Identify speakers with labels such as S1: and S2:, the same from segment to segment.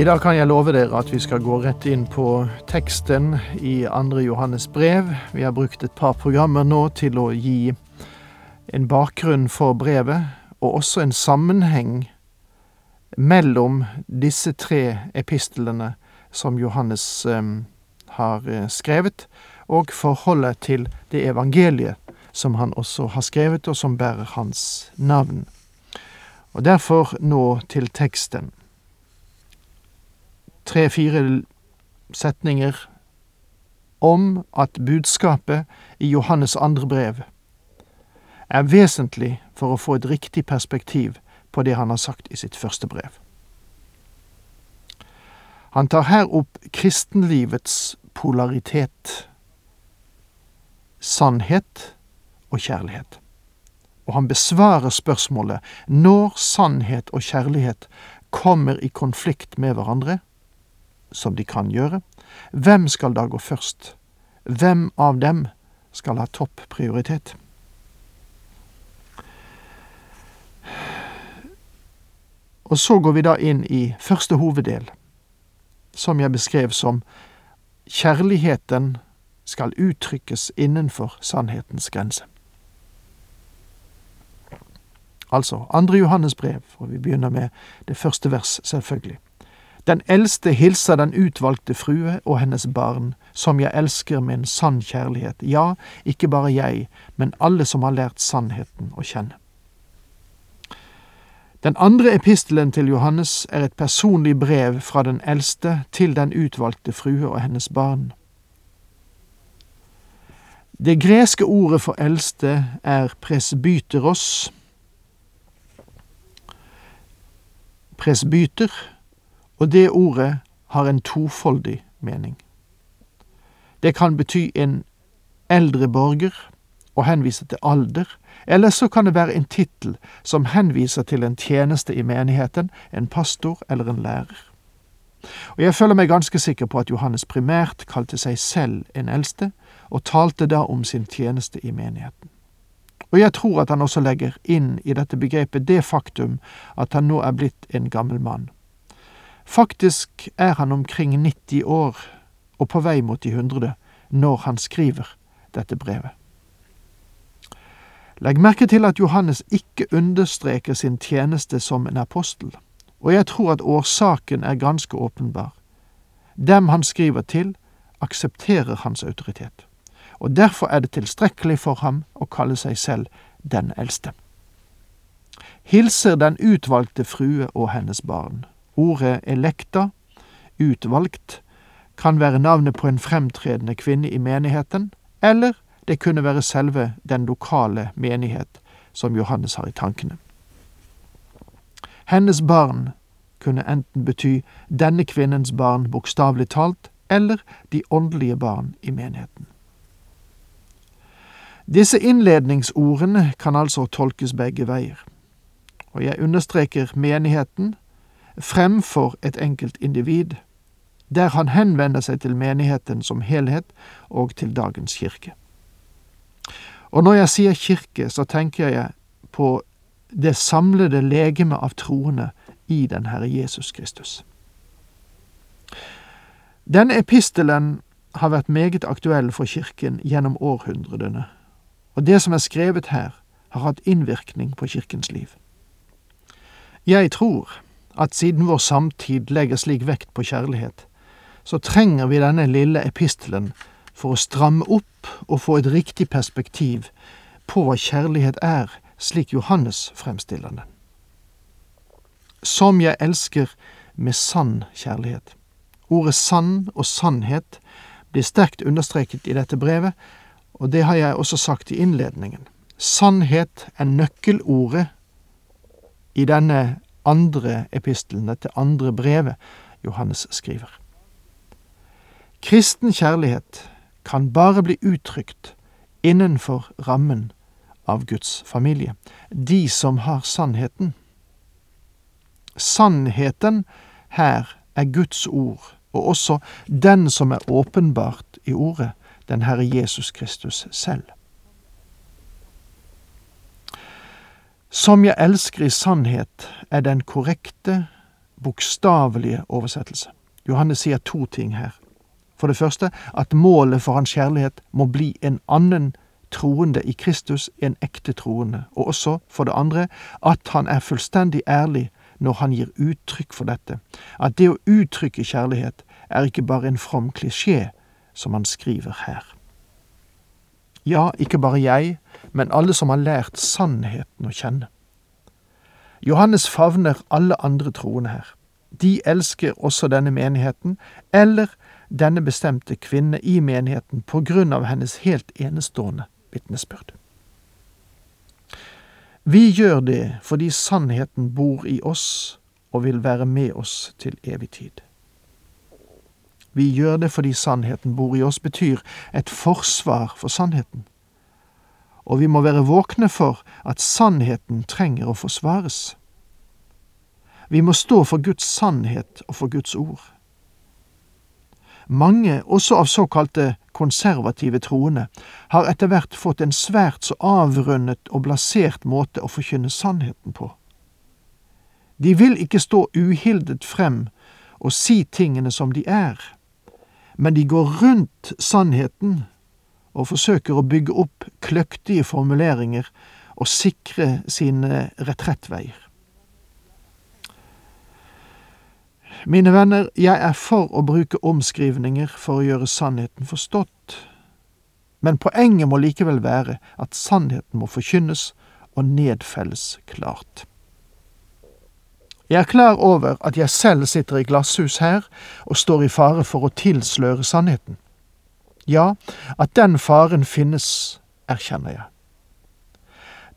S1: I dag kan jeg love dere at vi skal gå rett inn på teksten i 2. Johannes brev. Vi har brukt et par programmer nå til å gi en bakgrunn for brevet, og også en sammenheng mellom disse tre epistlene som Johannes eh, har skrevet, og forholdet til det evangeliet som han også har skrevet, og som bærer hans navn. Og derfor nå til teksten tre-fire setninger om at budskapet i Johannes andre brev er vesentlig for å få et riktig perspektiv på det han har sagt i sitt første brev. Han tar her opp kristenlivets polaritet, sannhet og kjærlighet. Og han besvarer spørsmålet når sannhet og kjærlighet kommer i konflikt med hverandre, som de kan gjøre, hvem skal da gå først? Hvem av dem skal ha topp prioritet? Og så går vi da inn i første hoveddel, som jeg beskrev som kjærligheten skal uttrykkes innenfor sannhetens grense. Altså andre Johannes brev, og vi begynner med det første vers, selvfølgelig. Den eldste hilser den utvalgte frue og hennes barn, som jeg elsker med en sann kjærlighet, ja, ikke bare jeg, men alle som har lært sannheten å kjenne. Den andre epistelen til Johannes er et personlig brev fra den eldste til den utvalgte frue og hennes barn. Det greske ordet for eldste er presbyteros. Presbyter og det ordet har en tofoldig mening. Det kan bety en eldre borger og henvise til alder, eller så kan det være en tittel som henviser til en tjeneste i menigheten, en pastor eller en lærer. Og Jeg føler meg ganske sikker på at Johannes primært kalte seg selv en eldste, og talte da om sin tjeneste i menigheten. Og jeg tror at han også legger inn i dette begrepet det faktum at han nå er blitt en gammel mann. Faktisk er han omkring 90 år og på vei mot de hundre når han skriver dette brevet. Legg merke til at Johannes ikke understreker sin tjeneste som en apostel, og jeg tror at årsaken er ganske åpenbar. Dem han skriver til, aksepterer hans autoritet, og derfor er det tilstrekkelig for ham å kalle seg selv den eldste. Hilser den utvalgte frue og hennes barn. Ordet elekta, utvalgt, kan være navnet på en fremtredende kvinne i menigheten, eller det kunne være selve den lokale menighet som Johannes har i tankene. Hennes barn kunne enten bety denne kvinnens barn bokstavelig talt, eller de åndelige barn i menigheten. Disse innledningsordene kan altså tolkes begge veier, og jeg understreker menigheten fremfor et enkelt individ, der han henvender seg til menigheten som helhet og til dagens kirke. Og når jeg sier kirke, så tenker jeg på det samlede legeme av troende i den Herre Jesus Kristus. Denne epistelen har vært meget aktuell for kirken gjennom århundrene, og det som er skrevet her, har hatt innvirkning på kirkens liv. Jeg tror at siden vår samtid legger slik vekt på kjærlighet, så trenger vi denne lille epistelen for å stramme opp og få et riktig perspektiv på hva kjærlighet er, slik Johannes fremstiller den. Som jeg elsker med sann kjærlighet. Ordet sann og sannhet blir sterkt understreket i dette brevet, og det har jeg også sagt i innledningen. Sannhet er nøkkelordet i denne andre epistlene, til andre brevet Johannes skriver. Kristen kjærlighet kan bare bli uttrykt innenfor rammen av Guds familie, de som har sannheten. Sannheten her er Guds ord, og også den som er åpenbart i ordet, den Herre Jesus Kristus selv. Som jeg elsker i sannhet er den korrekte, bokstavelige oversettelse. Johannes sier to ting her. For det første at målet for hans kjærlighet må bli en annen troende i Kristus, en ekte troende, og også, for det andre, at han er fullstendig ærlig når han gir uttrykk for dette, at det å uttrykke kjærlighet er ikke bare en from klisjé, som han skriver her. Ja, ikke bare jeg, men alle som har lært sannheten å kjenne. Johannes favner alle andre troende her. De elsker også denne menigheten, eller denne bestemte kvinne i menigheten på grunn av hennes helt enestående vitnesbyrd. Vi gjør det fordi sannheten bor i oss og vil være med oss til evig tid. Vi gjør det fordi sannheten bor i oss, betyr et forsvar for sannheten og vi må være våkne for at sannheten trenger å forsvares. Vi må stå for Guds sannhet og for Guds ord. Mange, også av såkalte konservative troende, har etter hvert fått en svært så avrundet og blasert måte å forkynne sannheten på. De vil ikke stå uhildet frem og si tingene som de er, men de går rundt sannheten og forsøker å bygge opp kløktige formuleringer og sikre sine retrettveier. Mine venner, jeg er for å bruke omskrivninger for å gjøre sannheten forstått, men poenget må likevel være at sannheten må forkynnes og nedfelles klart. Jeg er klar over at jeg selv sitter i glasshus her og står i fare for å tilsløre sannheten. Ja, at den faren finnes, erkjenner jeg.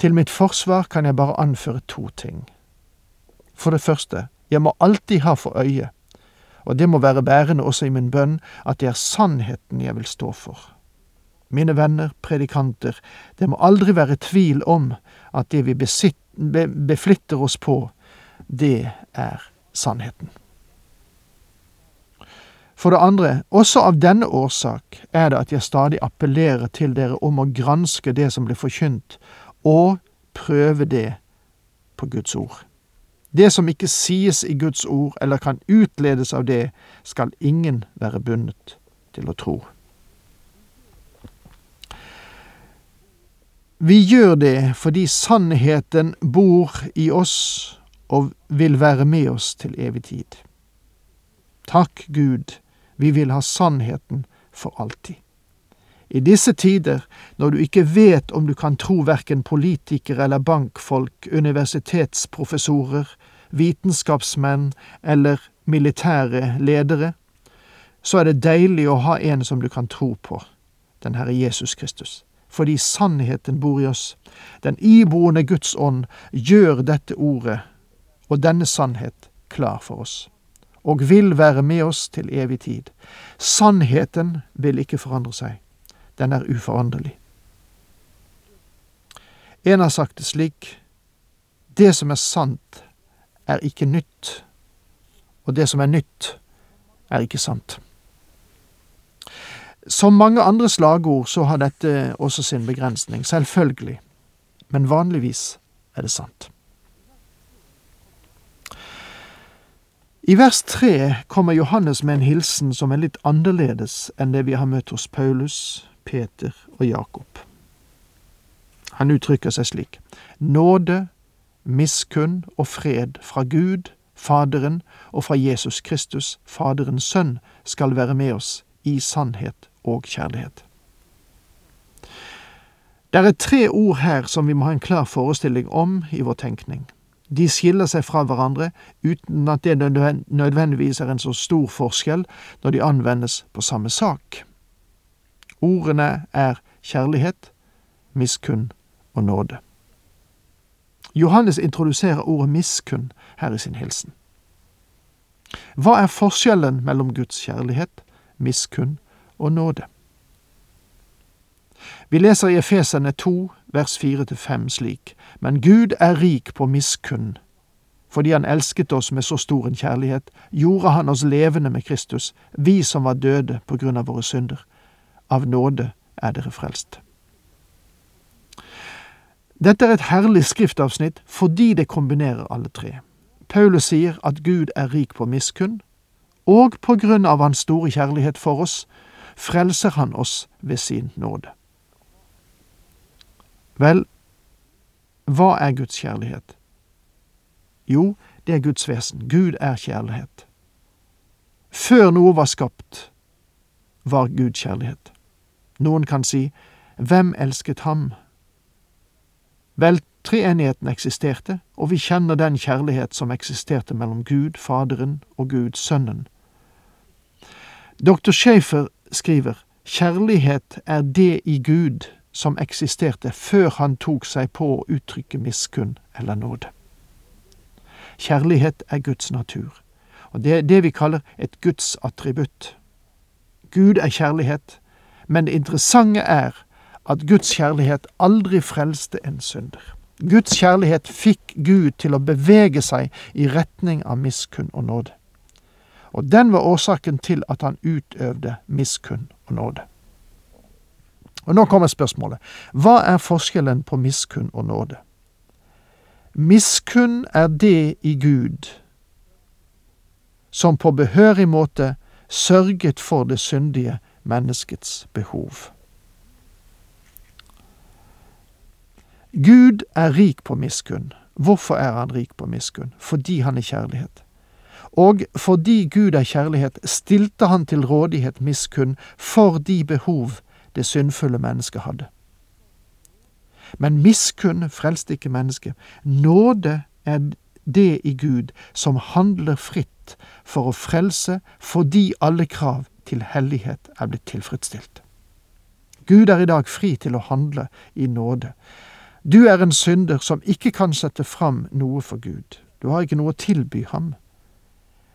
S1: Til mitt forsvar kan jeg bare anføre to ting. For det første, jeg må alltid ha for øye, og det må være bærende også i min bønn, at det er sannheten jeg vil stå for. Mine venner, predikanter, det må aldri være tvil om at det vi beflitter oss på, det er sannheten. For det andre, også av denne årsak er det at jeg stadig appellerer til dere om å granske det som blir forkynt, og prøve det på Guds ord. Det som ikke sies i Guds ord eller kan utledes av det, skal ingen være bundet til å tro. Vi gjør det fordi sannheten bor i oss og vil være med oss til evig tid. Takk Gud vi vil ha sannheten for alltid. I disse tider, når du ikke vet om du kan tro verken politikere eller bankfolk, universitetsprofessorer, vitenskapsmenn eller militære ledere, så er det deilig å ha en som du kan tro på, den Herre Jesus Kristus. Fordi sannheten bor i oss. Den iboende Guds ånd gjør dette ordet og denne sannhet klar for oss og vil være med oss til evig tid. Sannheten vil ikke forandre seg. Den er uforanderlig. En har sagt det slik Det som er sant, er ikke nytt, og det som er nytt, er ikke sant. Som mange andre slagord så har dette også sin begrensning, selvfølgelig, men vanligvis er det sant. I vers tre kommer Johannes med en hilsen som er litt annerledes enn det vi har møtt hos Paulus, Peter og Jakob. Han uttrykker seg slik. Nåde, miskunn og fred fra Gud, Faderen, og fra Jesus Kristus, Faderens Sønn, skal være med oss i sannhet og kjærlighet. Det er tre ord her som vi må ha en klar forestilling om i vår tenkning. De skiller seg fra hverandre uten at det nødvendigvis er en så stor forskjell når de anvendes på samme sak. Ordene er kjærlighet, miskunn og nåde. Johannes introduserer ordet miskunn her i sin hilsen. Hva er forskjellen mellom Guds kjærlighet, miskunn og nåde? Vi leser i Efesene 2, vers 4-5 slik, Men Gud er rik på miskunn. Fordi Han elsket oss med så stor en kjærlighet, gjorde Han oss levende med Kristus, vi som var døde på grunn av våre synder. Av nåde er dere frelst. Dette er et herlig skriftavsnitt fordi det kombinerer alle tre. Paulus sier at Gud er rik på miskunn, og på grunn av Hans store kjærlighet for oss frelser Han oss ved sin nåde. Vel, hva er Guds kjærlighet? Jo, det er Guds vesen. Gud er kjærlighet. Før noe var skapt, var Gud kjærlighet. Noen kan si, hvem elsket ham? Vel, treenigheten eksisterte, og vi kjenner den kjærlighet som eksisterte mellom Gud Faderen og Gud Sønnen. Dr. Schaefer skriver, kjærlighet er det i Gud som eksisterte før han tok seg på å uttrykke miskunn eller nåde. Kjærlighet er Guds natur, og det er det vi kaller et Guds attributt. Gud er kjærlighet, men det interessante er at Guds kjærlighet aldri frelste en synder. Guds kjærlighet fikk Gud til å bevege seg i retning av miskunn og nåde. Og den var årsaken til at han utøvde miskunn og nåde. Og nå kommer spørsmålet. Hva er forskjellen på miskunn og nåde? Miskunn er det i Gud som på behørig måte sørget for det syndige menneskets behov. Gud er rik på miskunn. Hvorfor er han rik på miskunn? Fordi han er kjærlighet. Og fordi Gud er kjærlighet, stilte han til rådighet miskunn for de behov det syndfulle mennesket hadde. Men miskunn frelste ikke mennesket. Nåde er det i Gud som handler fritt for å frelse fordi alle krav til hellighet er blitt tilfredsstilt. Gud er i dag fri til å handle i nåde. Du er en synder som ikke kan sette fram noe for Gud. Du har ikke noe å tilby ham.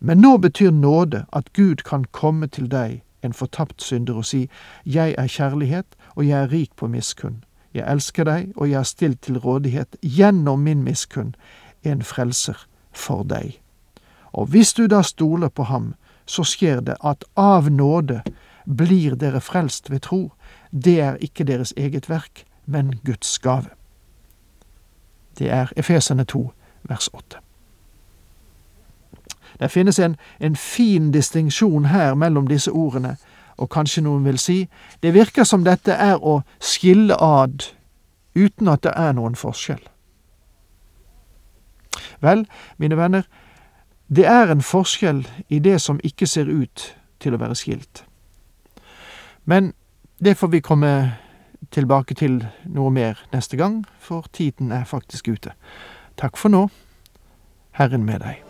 S1: Men nå betyr nåde at Gud kan komme til deg, en fortapt synder, og si, Jeg er kjærlighet, og jeg er rik på miskunn. Jeg elsker deg, og jeg er stilt til rådighet gjennom min miskunn en frelser for deg. Og hvis du da stoler på ham, så skjer det at av nåde blir dere frelst ved tro. Det er ikke deres eget verk, men Guds gave. Det er Efesene 2, vers 8. Det finnes en, en fin distinksjon her mellom disse ordene, og kanskje noen vil si det virker som dette er å skille ad uten at det er noen forskjell. Vel, mine venner, det er en forskjell i det som ikke ser ut til å være skilt. Men det får vi komme tilbake til noe mer neste gang, for tiden er faktisk ute. Takk for nå. Herren med deg.